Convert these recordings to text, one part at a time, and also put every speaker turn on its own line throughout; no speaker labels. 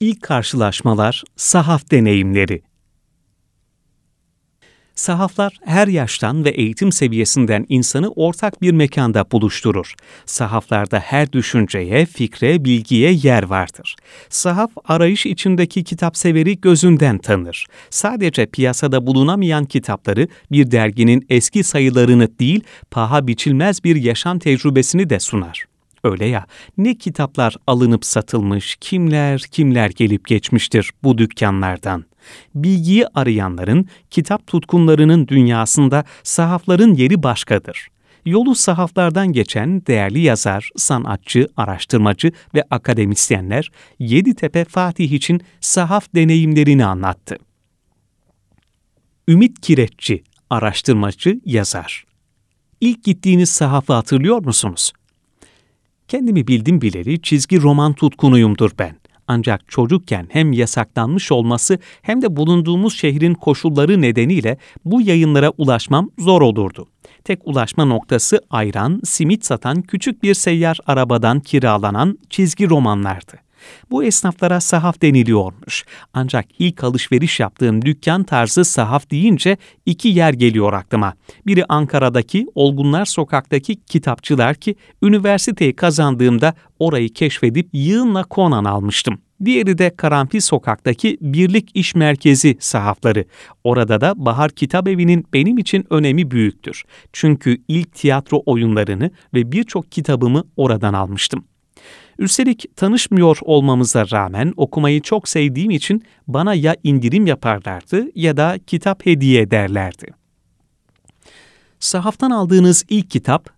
İlk karşılaşmalar, sahaf deneyimleri. Sahaflar her yaştan ve eğitim seviyesinden insanı ortak bir mekanda buluşturur. Sahaflarda her düşünceye, fikre, bilgiye yer vardır. Sahaf arayış içindeki kitap severi gözünden tanır. Sadece piyasada bulunamayan kitapları bir derginin eski sayılarını değil, paha biçilmez bir yaşam tecrübesini de sunar. Öyle ya, ne kitaplar alınıp satılmış, kimler kimler gelip geçmiştir bu dükkanlardan. Bilgiyi arayanların, kitap tutkunlarının dünyasında sahafların yeri başkadır. Yolu sahaflardan geçen değerli yazar, sanatçı, araştırmacı ve akademisyenler Yeditepe Fatih için sahaf deneyimlerini anlattı. Ümit Kireççi, araştırmacı, yazar. İlk gittiğiniz sahafı hatırlıyor musunuz? Kendimi bildim bileli çizgi roman tutkunuyumdur ben. Ancak çocukken hem yasaklanmış olması hem de bulunduğumuz şehrin koşulları nedeniyle bu yayınlara ulaşmam zor olurdu. Tek ulaşma noktası ayran, simit satan küçük bir seyyar arabadan kiralanan çizgi romanlardı. Bu esnaflara sahaf deniliyormuş. Ancak ilk alışveriş yaptığım dükkan tarzı sahaf deyince iki yer geliyor aklıma. Biri Ankara'daki Olgunlar Sokak'taki kitapçılar ki üniversiteyi kazandığımda orayı keşfedip yığınla Conan almıştım. Diğeri de Karanfil Sokak'taki Birlik İş Merkezi sahafları. Orada da Bahar Kitap Evi'nin benim için önemi büyüktür. Çünkü ilk tiyatro oyunlarını ve birçok kitabımı oradan almıştım. Üstelik tanışmıyor olmamıza rağmen okumayı çok sevdiğim için bana ya indirim yaparlardı ya da kitap hediye ederlerdi. Sahaftan aldığınız ilk kitap,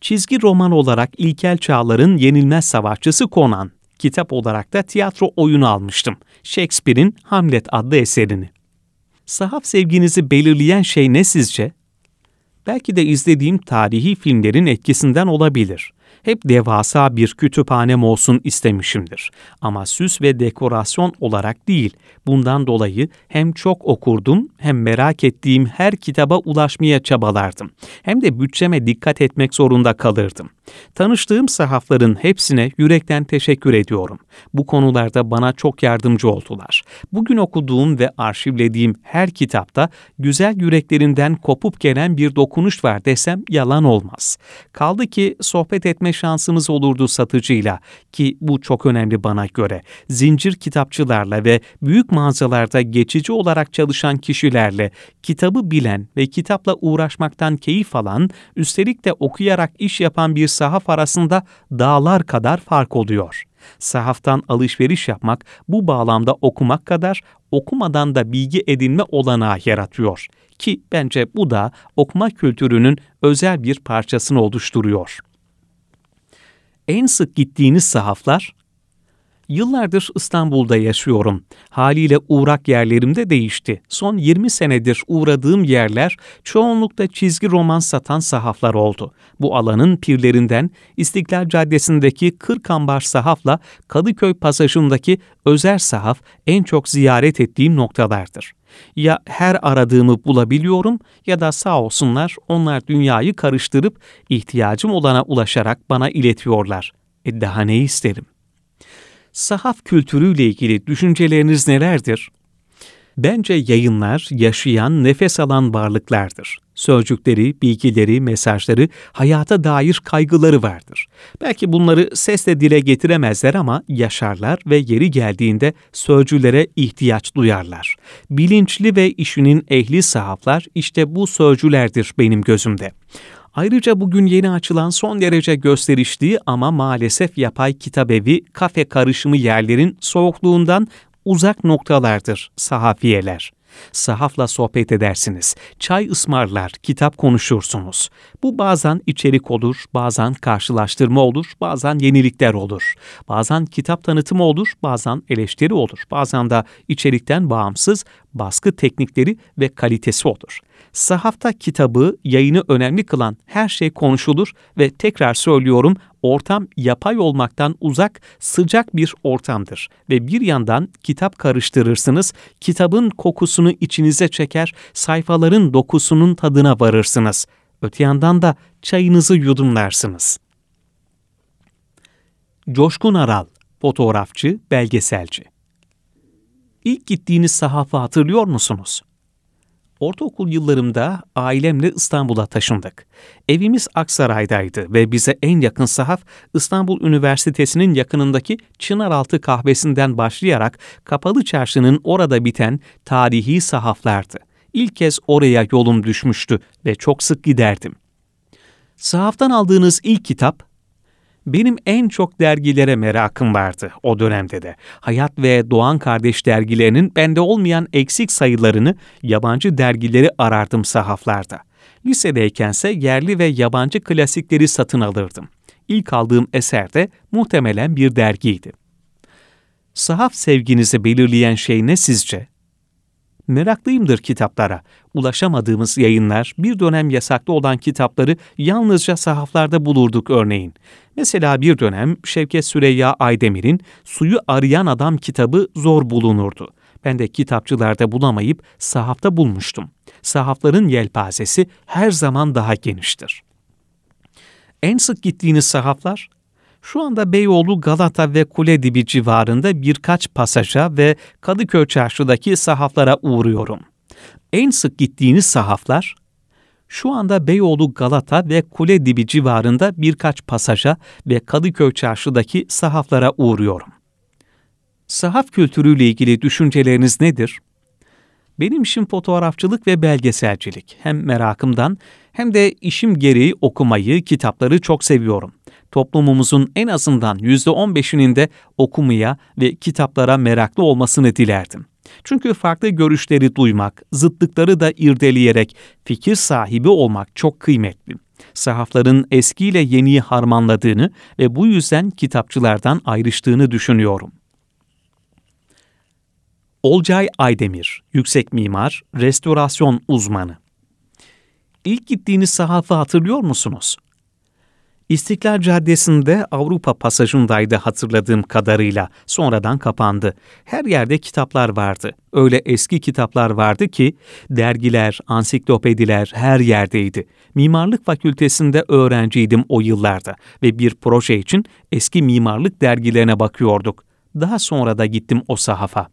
çizgi roman olarak İlkel Çağlar'ın Yenilmez Savaşçısı Conan, kitap olarak da tiyatro oyunu almıştım. Shakespeare'in Hamlet adlı eserini. Sahaf sevginizi belirleyen şey ne sizce? Belki de izlediğim tarihi filmlerin etkisinden olabilir hep devasa bir kütüphanem olsun istemişimdir. Ama süs ve dekorasyon olarak değil. Bundan dolayı hem çok okurdum hem merak ettiğim her kitaba ulaşmaya çabalardım. Hem de bütçeme dikkat etmek zorunda kalırdım. Tanıştığım sahafların hepsine yürekten teşekkür ediyorum. Bu konularda bana çok yardımcı oldular. Bugün okuduğum ve arşivlediğim her kitapta güzel yüreklerinden kopup gelen bir dokunuş var desem yalan olmaz. Kaldı ki sohbet etme şansımız olurdu satıcıyla ki bu çok önemli bana göre. Zincir kitapçılarla ve büyük mağazalarda geçici olarak çalışan kişilerle kitabı bilen ve kitapla uğraşmaktan keyif alan, üstelik de okuyarak iş yapan bir sahaf arasında dağlar kadar fark oluyor. Sahaftan alışveriş yapmak bu bağlamda okumak kadar okumadan da bilgi edinme olanağı yaratıyor ki bence bu da okuma kültürünün özel bir parçasını oluşturuyor. En sık gittiğiniz sahaflar Yıllardır İstanbul'da yaşıyorum. Haliyle uğrak yerlerim de değişti. Son 20 senedir uğradığım yerler çoğunlukla çizgi roman satan sahaflar oldu. Bu alanın pirlerinden İstiklal Caddesi'ndeki Kırkambar sahafla Kadıköy pasajındaki Özer sahaf en çok ziyaret ettiğim noktalardır. Ya her aradığımı bulabiliyorum ya da sağ olsunlar onlar dünyayı karıştırıp ihtiyacım olana ulaşarak bana iletiyorlar. E daha ne isterim? Sahaf kültürüyle ilgili düşünceleriniz nelerdir? Bence yayınlar yaşayan, nefes alan varlıklardır. Sözcükleri, bilgileri, mesajları, hayata dair kaygıları vardır. Belki bunları sesle dile getiremezler ama yaşarlar ve yeri geldiğinde sözcülere ihtiyaç duyarlar. Bilinçli ve işinin ehli sahaflar işte bu sözcülerdir benim gözümde. Ayrıca bugün yeni açılan son derece gösterişli ama maalesef yapay kitabevi, kafe karışımı yerlerin soğukluğundan uzak noktalardır sahafiyeler. Sahafla sohbet edersiniz, çay ısmarlar, kitap konuşursunuz. Bu bazen içerik olur, bazen karşılaştırma olur, bazen yenilikler olur. Bazen kitap tanıtımı olur, bazen eleştiri olur. Bazen de içerikten bağımsız baskı teknikleri ve kalitesi olur. Sahafta kitabı, yayını önemli kılan her şey konuşulur ve tekrar söylüyorum ortam yapay olmaktan uzak, sıcak bir ortamdır ve bir yandan kitap karıştırırsınız, kitabın kokusunu içinize çeker, sayfaların dokusunun tadına varırsınız. Öte yandan da çayınızı yudumlarsınız. Coşkun Aral, fotoğrafçı, belgeselci İlk gittiğiniz sahafı hatırlıyor musunuz? Ortaokul yıllarımda ailemle İstanbul'a taşındık. Evimiz Aksaray'daydı ve bize en yakın sahaf İstanbul Üniversitesi'nin yakınındaki Çınaraltı kahvesinden başlayarak Kapalı Çarşı'nın orada biten tarihi sahaflardı. İlk kez oraya yolum düşmüştü ve çok sık giderdim. Sahaftan aldığınız ilk kitap benim en çok dergilere merakım vardı o dönemde de. Hayat ve Doğan Kardeş dergilerinin bende olmayan eksik sayılarını yabancı dergileri arardım sahaflarda. Lisedeykense yerli ve yabancı klasikleri satın alırdım. İlk aldığım eser de muhtemelen bir dergiydi. Sahaf sevginizi belirleyen şey ne sizce? Meraklıyımdır kitaplara. Ulaşamadığımız yayınlar, bir dönem yasaklı olan kitapları yalnızca sahaflarda bulurduk örneğin. Mesela bir dönem Şevket Süreyya Aydemir'in Suyu Arayan Adam kitabı zor bulunurdu. Ben de kitapçılarda bulamayıp sahafta bulmuştum. Sahafların yelpazesi her zaman daha geniştir. En sık gittiğiniz sahaflar şu anda Beyoğlu, Galata ve Kuledibi civarında birkaç pasaja ve Kadıköy çarşıdaki sahaflara uğruyorum. En sık gittiğiniz sahaflar, şu anda Beyoğlu, Galata ve Kuledibi civarında birkaç pasaja ve Kadıköy çarşıdaki sahaflara uğruyorum. Sahaf kültürüyle ilgili düşünceleriniz nedir? Benim işim fotoğrafçılık ve belgeselcilik. Hem merakımdan hem de işim gereği okumayı, kitapları çok seviyorum toplumumuzun en azından %15'inin de okumaya ve kitaplara meraklı olmasını dilerdim. Çünkü farklı görüşleri duymak, zıtlıkları da irdeleyerek fikir sahibi olmak çok kıymetli. Sahafların eskiyle yeniyi harmanladığını ve bu yüzden kitapçılardan ayrıştığını düşünüyorum. Olcay Aydemir, yüksek mimar, restorasyon uzmanı. İlk gittiğiniz sahafı hatırlıyor musunuz? İstiklal Caddesi'nde Avrupa pasajındaydı hatırladığım kadarıyla. Sonradan kapandı. Her yerde kitaplar vardı. Öyle eski kitaplar vardı ki dergiler, ansiklopediler her yerdeydi. Mimarlık fakültesinde öğrenciydim o yıllarda ve bir proje için eski mimarlık dergilerine bakıyorduk. Daha sonra da gittim o sahafa.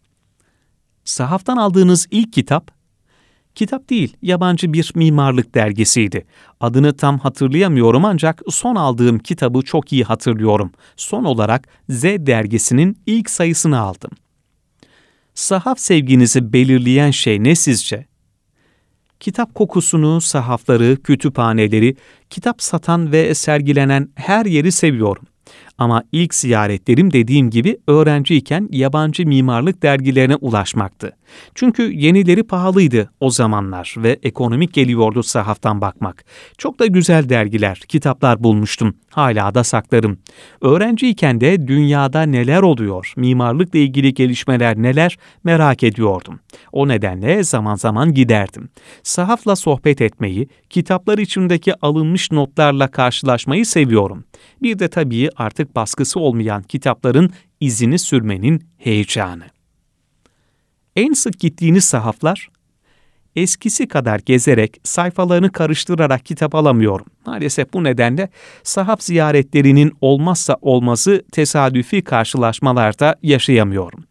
Sahaftan aldığınız ilk kitap Kitap değil, yabancı bir mimarlık dergisiydi. Adını tam hatırlayamıyorum ancak son aldığım kitabı çok iyi hatırlıyorum. Son olarak Z dergisinin ilk sayısını aldım. Sahaf sevginizi belirleyen şey ne sizce? Kitap kokusunu, sahafları, kütüphaneleri, kitap satan ve sergilenen her yeri seviyorum. Ama ilk ziyaretlerim dediğim gibi öğrenciyken yabancı mimarlık dergilerine ulaşmaktı. Çünkü yenileri pahalıydı o zamanlar ve ekonomik geliyordu sahaftan bakmak. Çok da güzel dergiler, kitaplar bulmuştum. Hala da saklarım. Öğrenciyken de dünyada neler oluyor, mimarlıkla ilgili gelişmeler neler merak ediyordum. O nedenle zaman zaman giderdim. Sahafla sohbet etmeyi, kitaplar içindeki alınmış notlarla karşılaşmayı seviyorum. Bir de tabii artık baskısı olmayan kitapların izini sürmenin heyecanı. En sık gittiğiniz sahaflar? Eskisi kadar gezerek, sayfalarını karıştırarak kitap alamıyorum. Maalesef bu nedenle sahaf ziyaretlerinin olmazsa olmazı tesadüfi karşılaşmalarda yaşayamıyorum.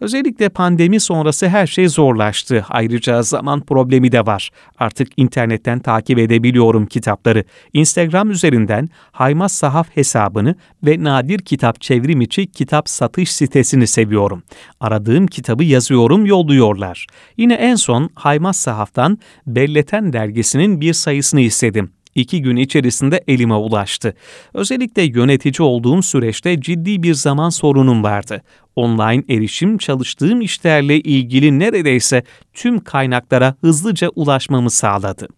Özellikle pandemi sonrası her şey zorlaştı. Ayrıca zaman problemi de var. Artık internetten takip edebiliyorum kitapları. Instagram üzerinden Haymaz Sahaf hesabını ve nadir kitap çevrim içi kitap satış sitesini seviyorum. Aradığım kitabı yazıyorum, yolluyorlar. Yine en son Haymaz Sahaf'tan Belleten dergisinin bir sayısını istedim iki gün içerisinde elime ulaştı. Özellikle yönetici olduğum süreçte ciddi bir zaman sorunum vardı. Online erişim çalıştığım işlerle ilgili neredeyse tüm kaynaklara hızlıca ulaşmamı sağladı.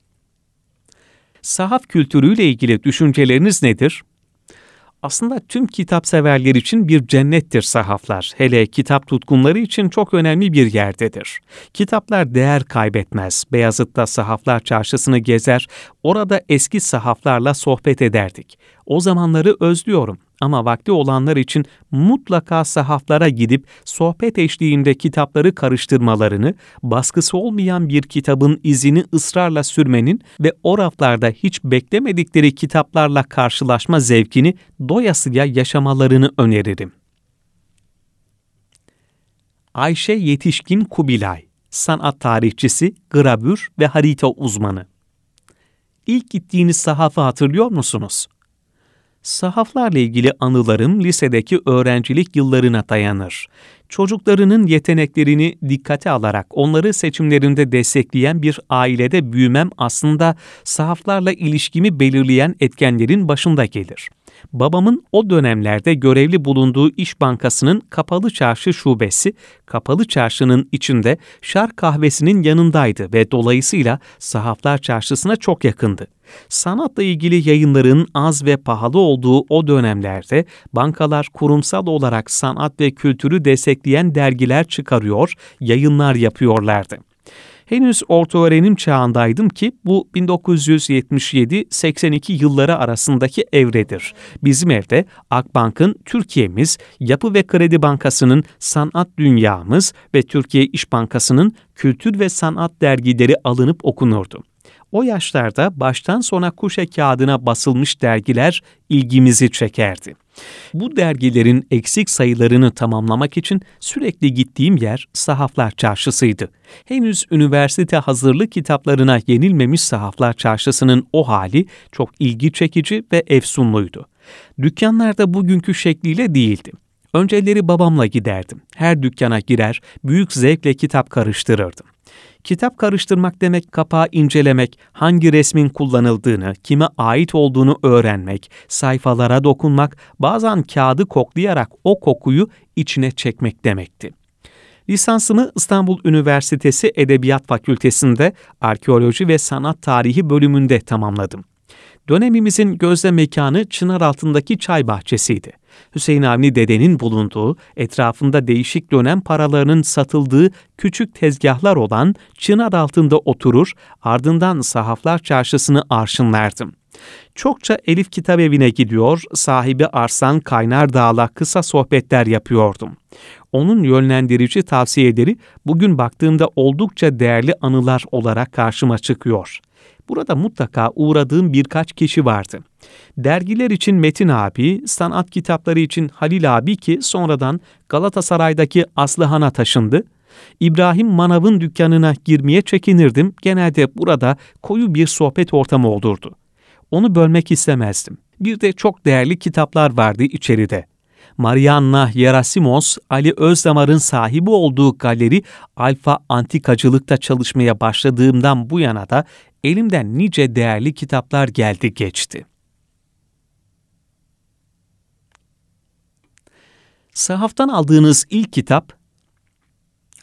Sahaf kültürüyle ilgili düşünceleriniz nedir? Aslında tüm kitap severler için bir cennettir sahaflar. Hele kitap tutkunları için çok önemli bir yerdedir. Kitaplar değer kaybetmez. Beyazıt'ta sahaflar çarşısını gezer, orada eski sahaflarla sohbet ederdik. O zamanları özlüyorum ama vakti olanlar için mutlaka sahaflara gidip sohbet eşliğinde kitapları karıştırmalarını, baskısı olmayan bir kitabın izini ısrarla sürmenin ve o raflarda hiç beklemedikleri kitaplarla karşılaşma zevkini doyasıya yaşamalarını öneririm. Ayşe Yetişkin Kubilay, sanat tarihçisi, gravür ve harita uzmanı. İlk gittiğiniz sahafı hatırlıyor musunuz? Sahaflarla ilgili anılarım lisedeki öğrencilik yıllarına dayanır. Çocuklarının yeteneklerini dikkate alarak onları seçimlerinde destekleyen bir ailede büyümem aslında sahaflarla ilişkimi belirleyen etkenlerin başında gelir. Babamın o dönemlerde görevli bulunduğu İş Bankası'nın Kapalı Çarşı şubesi, Kapalı Çarşı'nın içinde Şark Kahvesi'nin yanındaydı ve dolayısıyla Sahaflar Çarşısı'na çok yakındı. Sanatla ilgili yayınların az ve pahalı olduğu o dönemlerde bankalar kurumsal olarak sanat ve kültürü destekleyen dergiler çıkarıyor, yayınlar yapıyorlardı. Henüz orta öğrenim çağındaydım ki bu 1977-82 yılları arasındaki evredir. Bizim evde Akbank'ın Türkiye'miz, Yapı ve Kredi Bankası'nın Sanat Dünyamız ve Türkiye İş Bankası'nın Kültür ve Sanat dergileri alınıp okunurdu. O yaşlarda baştan sona kuşe kağıdına basılmış dergiler ilgimizi çekerdi. Bu dergilerin eksik sayılarını tamamlamak için sürekli gittiğim yer Sahaflar Çarşısı'ydı. Henüz üniversite hazırlık kitaplarına yenilmemiş Sahaflar Çarşısı'nın o hali çok ilgi çekici ve efsunluydu. Dükkanlarda bugünkü şekliyle değildi. Önceleri babamla giderdim. Her dükkana girer, büyük zevkle kitap karıştırırdım. Kitap karıştırmak demek kapağı incelemek, hangi resmin kullanıldığını, kime ait olduğunu öğrenmek, sayfalara dokunmak, bazen kağıdı koklayarak o kokuyu içine çekmek demekti. Lisansımı İstanbul Üniversitesi Edebiyat Fakültesi'nde Arkeoloji ve Sanat Tarihi bölümünde tamamladım. Dönemimizin gözde mekanı çınar altındaki çay bahçesiydi. Hüseyin Avni dedenin bulunduğu, etrafında değişik dönem paralarının satıldığı küçük tezgahlar olan çınar altında oturur, ardından sahaflar çarşısını arşınlardım. Çokça Elif Kitap Evi'ne gidiyor, sahibi Arslan Kaynar Dağ'la kısa sohbetler yapıyordum. Onun yönlendirici tavsiyeleri bugün baktığımda oldukça değerli anılar olarak karşıma çıkıyor. Burada mutlaka uğradığım birkaç kişi vardı. Dergiler için Metin abi, sanat kitapları için Halil abi ki sonradan Galatasaray'daki Aslıhan'a taşındı. İbrahim Manav'ın dükkanına girmeye çekinirdim. Genelde burada koyu bir sohbet ortamı olurdu. Onu bölmek istemezdim. Bir de çok değerli kitaplar vardı içeride. Marianna Yerasimos, Ali Özdamar'ın sahibi olduğu galeri Alfa Antikacılık'ta çalışmaya başladığımdan bu yana da elimden nice değerli kitaplar geldi geçti. Sahaftan aldığınız ilk kitap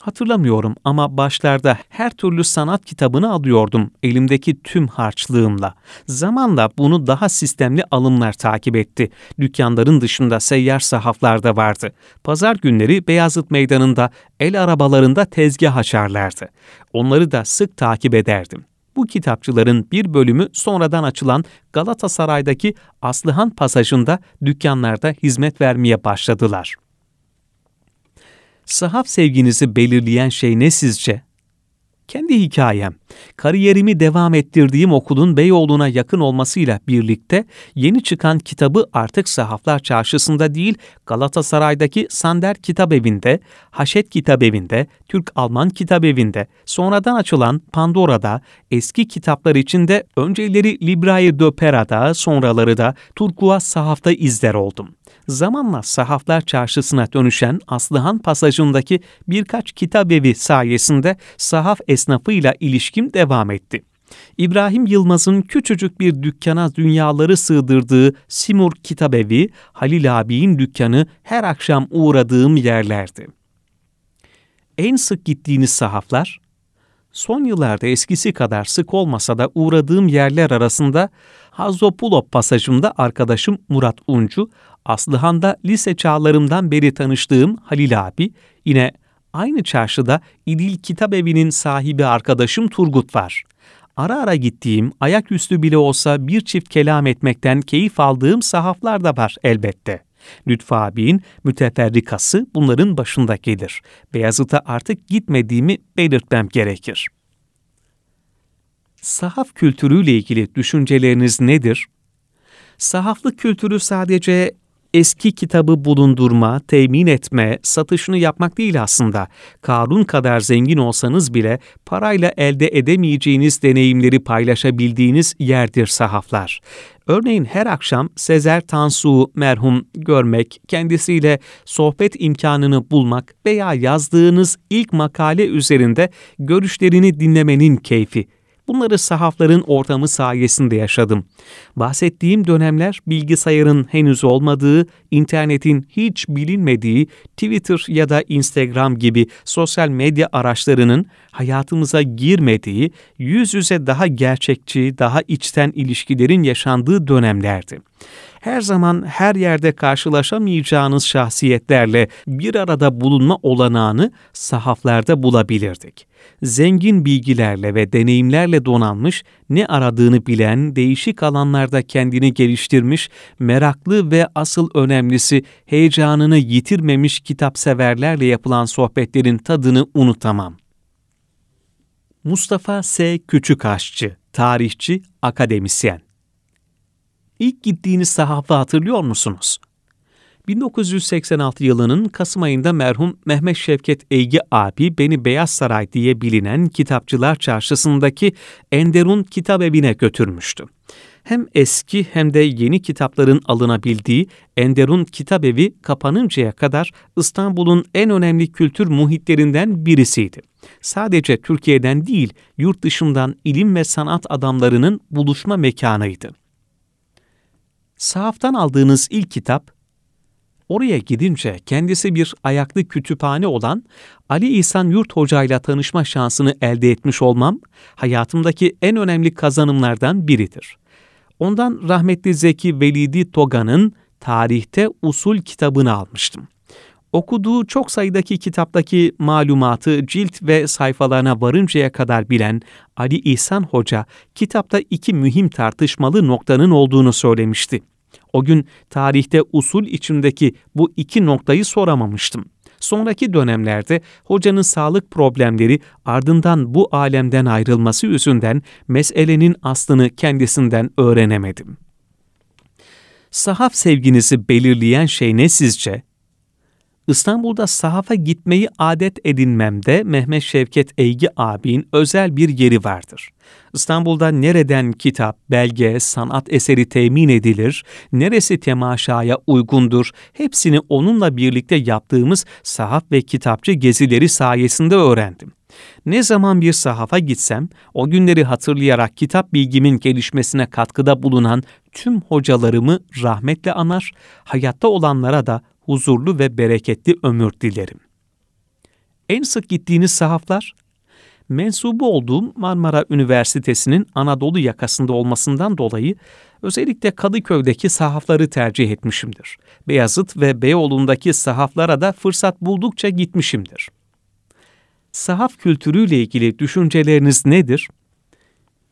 Hatırlamıyorum ama başlarda her türlü sanat kitabını alıyordum elimdeki tüm harçlığımla. Zamanla bunu daha sistemli alımlar takip etti. Dükkanların dışında seyyar sahaflar da vardı. Pazar günleri Beyazıt Meydanı'nda el arabalarında tezgah açarlardı. Onları da sık takip ederdim. Bu kitapçıların bir bölümü sonradan açılan Galatasaray'daki Aslıhan pasajında dükkanlarda hizmet vermeye başladılar. Sahaf sevginizi belirleyen şey ne sizce? Kendi hikayem, kariyerimi devam ettirdiğim okulun Beyoğlu'na yakın olmasıyla birlikte yeni çıkan kitabı artık Sahaflar Çarşısı'nda değil Galatasaray'daki Sander Kitap Evi'nde, Haşet Kitap Evi'nde, Türk-Alman Kitap Evi'nde, sonradan açılan Pandora'da, eski kitaplar içinde önceleri Libraire de Pera'da, sonraları da Turkuaz Sahaf'ta izler oldum zamanla sahaflar çarşısına dönüşen Aslıhan pasajındaki birkaç kitap evi sayesinde sahaf esnafıyla ilişkim devam etti. İbrahim Yılmaz'ın küçücük bir dükkana dünyaları sığdırdığı Simur Kitabevi, Halil abinin dükkanı her akşam uğradığım yerlerdi. En sık gittiğiniz sahaflar? Son yıllarda eskisi kadar sık olmasa da uğradığım yerler arasında Hazopulop pasajında arkadaşım Murat Uncu, Aslıhan'da lise çağlarımdan beri tanıştığım Halil abi, yine aynı çarşıda İdil Kitap Evi'nin sahibi arkadaşım Turgut var. Ara ara gittiğim, ayaküstü bile olsa bir çift kelam etmekten keyif aldığım sahaflar da var elbette. Lütfü abinin müteferrikası bunların başında gelir. Beyazıt'a artık gitmediğimi belirtmem gerekir. Sahaf kültürüyle ilgili düşünceleriniz nedir? Sahaflık kültürü sadece eski kitabı bulundurma, temin etme, satışını yapmak değil aslında. Karun kadar zengin olsanız bile parayla elde edemeyeceğiniz deneyimleri paylaşabildiğiniz yerdir sahaflar. Örneğin her akşam Sezer Tansu'yu merhum görmek, kendisiyle sohbet imkanını bulmak veya yazdığınız ilk makale üzerinde görüşlerini dinlemenin keyfi. Bunları sahafların ortamı sayesinde yaşadım. Bahsettiğim dönemler bilgisayarın henüz olmadığı, internetin hiç bilinmediği, Twitter ya da Instagram gibi sosyal medya araçlarının hayatımıza girmediği, yüz yüze daha gerçekçi, daha içten ilişkilerin yaşandığı dönemlerdi her zaman her yerde karşılaşamayacağınız şahsiyetlerle bir arada bulunma olanağını sahaflarda bulabilirdik. Zengin bilgilerle ve deneyimlerle donanmış, ne aradığını bilen, değişik alanlarda kendini geliştirmiş, meraklı ve asıl önemlisi heyecanını yitirmemiş kitapseverlerle yapılan sohbetlerin tadını unutamam. Mustafa S. Küçükaşçı, tarihçi, akademisyen İlk gittiğiniz sahafı hatırlıyor musunuz? 1986 yılının Kasım ayında merhum Mehmet Şevket Eygi abi beni Beyaz Saray diye bilinen Kitapçılar Çarşısı'ndaki Enderun Kitap Evi'ne götürmüştü. Hem eski hem de yeni kitapların alınabildiği Enderun Kitap Evi kapanıncaya kadar İstanbul'un en önemli kültür muhitlerinden birisiydi. Sadece Türkiye'den değil, yurt dışından ilim ve sanat adamlarının buluşma mekanıydı. Sahaftan aldığınız ilk kitap, oraya gidince kendisi bir ayaklı kütüphane olan Ali İhsan Yurt Hoca ile tanışma şansını elde etmiş olmam, hayatımdaki en önemli kazanımlardan biridir. Ondan rahmetli Zeki Velidi Toga'nın Tarihte Usul kitabını almıştım okuduğu çok sayıdaki kitaptaki malumatı cilt ve sayfalarına varıncaya kadar bilen Ali İhsan Hoca, kitapta iki mühim tartışmalı noktanın olduğunu söylemişti. O gün tarihte usul içindeki bu iki noktayı soramamıştım. Sonraki dönemlerde hocanın sağlık problemleri ardından bu alemden ayrılması yüzünden meselenin aslını kendisinden öğrenemedim. Sahaf sevginizi belirleyen şey ne sizce? İstanbul'da sahafa gitmeyi adet edinmemde Mehmet Şevket Eygi abinin özel bir yeri vardır. İstanbul'da nereden kitap, belge, sanat eseri temin edilir, neresi temaşaya uygundur, hepsini onunla birlikte yaptığımız sahaf ve kitapçı gezileri sayesinde öğrendim. Ne zaman bir sahafa gitsem, o günleri hatırlayarak kitap bilgimin gelişmesine katkıda bulunan tüm hocalarımı rahmetle anar, hayatta olanlara da huzurlu ve bereketli ömür dilerim. En sık gittiğiniz sahaflar? Mensubu olduğum Marmara Üniversitesi'nin Anadolu yakasında olmasından dolayı özellikle Kadıköy'deki sahafları tercih etmişimdir. Beyazıt ve Beyoğlu'ndaki sahaflara da fırsat buldukça gitmişimdir. Sahaf kültürüyle ilgili düşünceleriniz nedir?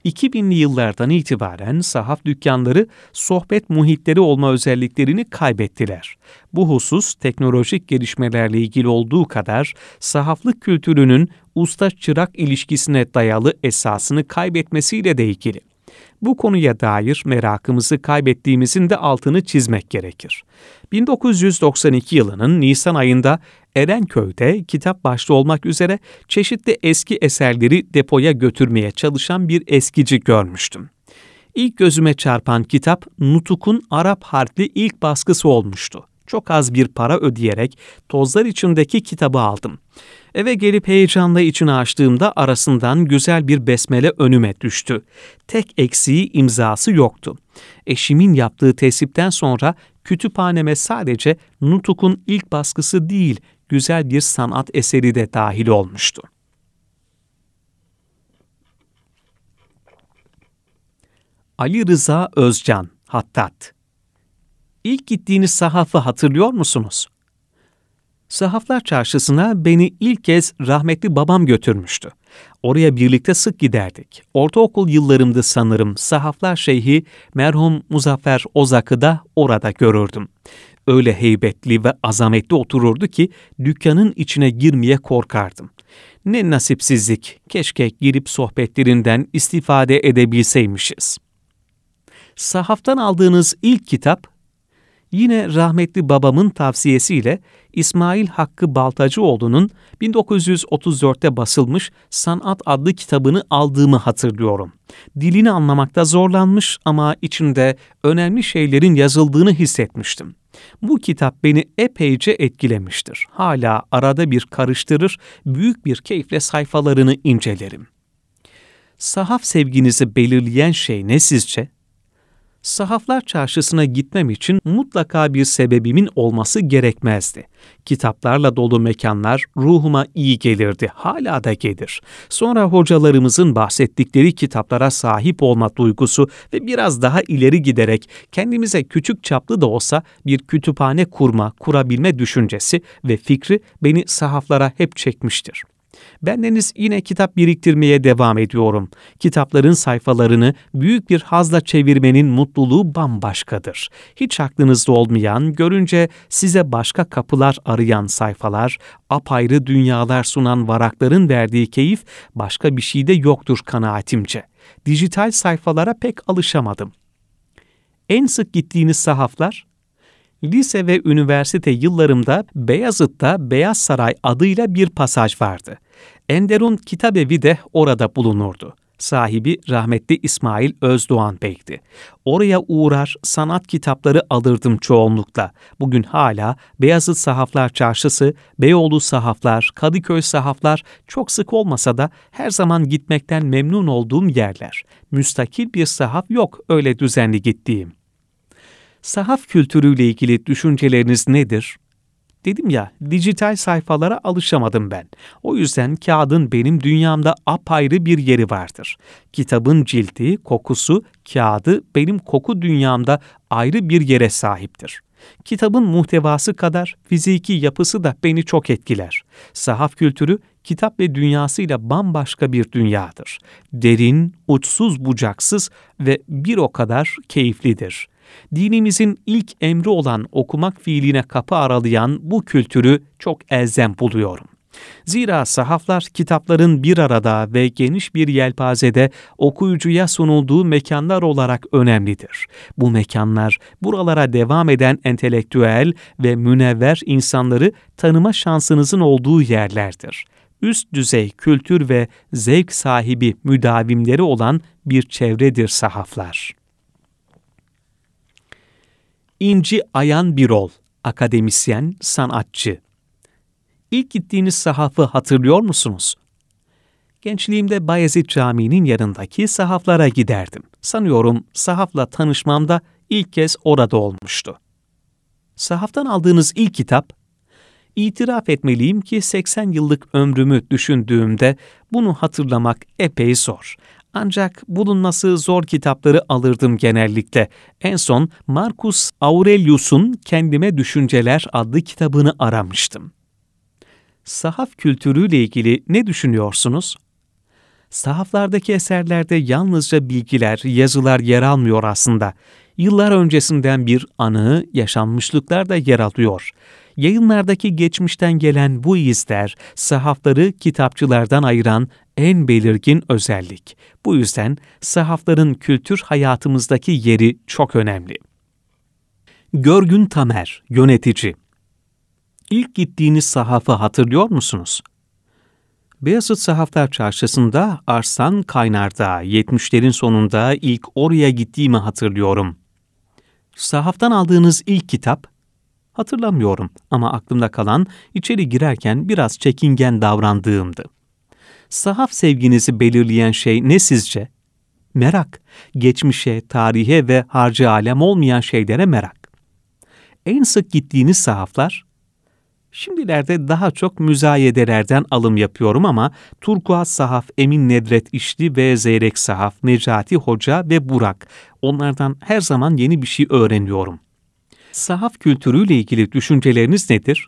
2000'li yıllardan itibaren sahaf dükkanları sohbet muhitleri olma özelliklerini kaybettiler. Bu husus teknolojik gelişmelerle ilgili olduğu kadar sahaflık kültürünün usta-çırak ilişkisine dayalı esasını kaybetmesiyle de ilgili. Bu konuya dair merakımızı kaybettiğimizin de altını çizmek gerekir. 1992 yılının Nisan ayında Erenköy'de kitap başta olmak üzere çeşitli eski eserleri depoya götürmeye çalışan bir eskici görmüştüm. İlk gözüme çarpan kitap Nutuk'un Arap harfli ilk baskısı olmuştu. Çok az bir para ödeyerek tozlar içindeki kitabı aldım. Eve gelip heyecanla içini açtığımda arasından güzel bir besmele önüme düştü. Tek eksiği imzası yoktu. Eşimin yaptığı tesipten sonra kütüphaneme sadece Nutuk'un ilk baskısı değil, güzel bir sanat eseri de dahil olmuştu. Ali Rıza Özcan, Hattat İlk gittiğiniz sahafı hatırlıyor musunuz? Sahaflar Çarşısı'na beni ilk kez rahmetli babam götürmüştü. Oraya birlikte sık giderdik. Ortaokul yıllarımdı sanırım Sahaflar Şeyhi merhum Muzaffer Ozak'ı da orada görürdüm. Öyle heybetli ve azametli otururdu ki dükkanın içine girmeye korkardım. Ne nasipsizlik, keşke girip sohbetlerinden istifade edebilseymişiz. Sahaftan aldığınız ilk kitap Yine rahmetli babamın tavsiyesiyle İsmail Hakkı Baltacıoğlu'nun 1934'te basılmış Sanat adlı kitabını aldığımı hatırlıyorum. Dilini anlamakta zorlanmış ama içinde önemli şeylerin yazıldığını hissetmiştim. Bu kitap beni epeyce etkilemiştir. Hala arada bir karıştırır, büyük bir keyifle sayfalarını incelerim. Sahaf sevginizi belirleyen şey ne sizce? Sahaflar çarşısına gitmem için mutlaka bir sebebimin olması gerekmezdi. Kitaplarla dolu mekanlar ruhuma iyi gelirdi, hala da gelir. Sonra hocalarımızın bahsettikleri kitaplara sahip olma duygusu ve biraz daha ileri giderek kendimize küçük çaplı da olsa bir kütüphane kurma, kurabilme düşüncesi ve fikri beni sahaflara hep çekmiştir. Bendeniz yine kitap biriktirmeye devam ediyorum. Kitapların sayfalarını büyük bir hazla çevirmenin mutluluğu bambaşkadır. Hiç aklınızda olmayan, görünce size başka kapılar arayan sayfalar, apayrı dünyalar sunan varakların verdiği keyif başka bir şeyde yoktur kanaatimce. Dijital sayfalara pek alışamadım. En sık gittiğiniz sahaflar Lise ve üniversite yıllarımda Beyazıt'ta Beyaz Saray adıyla bir pasaj vardı. Enderun Kitabevi de orada bulunurdu. Sahibi rahmetli İsmail Özdoğan Bey'di. Oraya uğrar, sanat kitapları alırdım çoğunlukla. Bugün hala Beyazıt Sahaflar Çarşısı, Beyoğlu Sahaflar, Kadıköy Sahaflar çok sık olmasa da her zaman gitmekten memnun olduğum yerler. Müstakil bir sahaf yok öyle düzenli gittiğim. Sahaf kültürüyle ilgili düşünceleriniz nedir? Dedim ya, dijital sayfalara alışamadım ben. O yüzden kağıdın benim dünyamda apayrı bir yeri vardır. Kitabın cildi, kokusu, kağıdı benim koku dünyamda ayrı bir yere sahiptir. Kitabın muhtevası kadar fiziki yapısı da beni çok etkiler. Sahaf kültürü kitap ve dünyasıyla bambaşka bir dünyadır. Derin, uçsuz bucaksız ve bir o kadar keyiflidir dinimizin ilk emri olan okumak fiiline kapı aralayan bu kültürü çok elzem buluyorum. Zira sahaflar kitapların bir arada ve geniş bir yelpazede okuyucuya sunulduğu mekanlar olarak önemlidir. Bu mekanlar buralara devam eden entelektüel ve münevver insanları tanıma şansınızın olduğu yerlerdir. Üst düzey kültür ve zevk sahibi müdavimleri olan bir çevredir sahaflar. İnci Ayan Birol, akademisyen, sanatçı. İlk gittiğiniz sahafı hatırlıyor musunuz? Gençliğimde Bayezid Camii'nin yanındaki sahaflara giderdim. Sanıyorum sahafla tanışmam da ilk kez orada olmuştu. Sahaftan aldığınız ilk kitap, İtiraf etmeliyim ki 80 yıllık ömrümü düşündüğümde bunu hatırlamak epey zor. Ancak bulunması zor kitapları alırdım genellikle. En son Marcus Aurelius'un Kendime Düşünceler adlı kitabını aramıştım. Sahaf kültürüyle ilgili ne düşünüyorsunuz? Sahaflardaki eserlerde yalnızca bilgiler, yazılar yer almıyor aslında. Yıllar öncesinden bir anı, yaşanmışlıklar da yer alıyor. Yayınlardaki geçmişten gelen bu izler, sahafları kitapçılardan ayıran en belirgin özellik. Bu yüzden sahafların kültür hayatımızdaki yeri çok önemli. Görgün Tamer, yönetici. İlk gittiğiniz sahafı hatırlıyor musunuz? Beyazıt Sahaflar Çarşısı'nda Arslan Kaynar'da 70'lerin sonunda ilk oraya gittiğimi hatırlıyorum. Sahaftan aldığınız ilk kitap Hatırlamıyorum ama aklımda kalan içeri girerken biraz çekingen davrandığımdı. Sahaf sevginizi belirleyen şey ne sizce? Merak, geçmişe, tarihe ve harcı alem olmayan şeylere merak. En sık gittiğiniz sahaflar? Şimdilerde daha çok müzayedelerden alım yapıyorum ama Turkuaz Sahaf, Emin Nedret İşli ve Zeyrek Sahaf, Necati Hoca ve Burak. Onlardan her zaman yeni bir şey öğreniyorum. Sahaf kültürüyle ilgili düşünceleriniz nedir?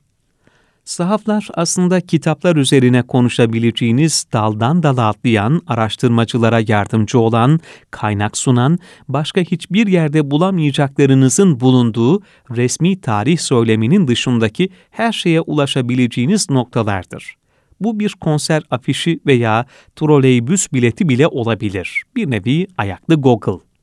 Sahaflar aslında kitaplar üzerine konuşabileceğiniz daldan dala atlayan, araştırmacılara yardımcı olan, kaynak sunan, başka hiçbir yerde bulamayacaklarınızın bulunduğu resmi tarih söyleminin dışındaki her şeye ulaşabileceğiniz noktalardır. Bu bir konser afişi veya troleybüs bileti bile olabilir. Bir nevi ayaklı Google.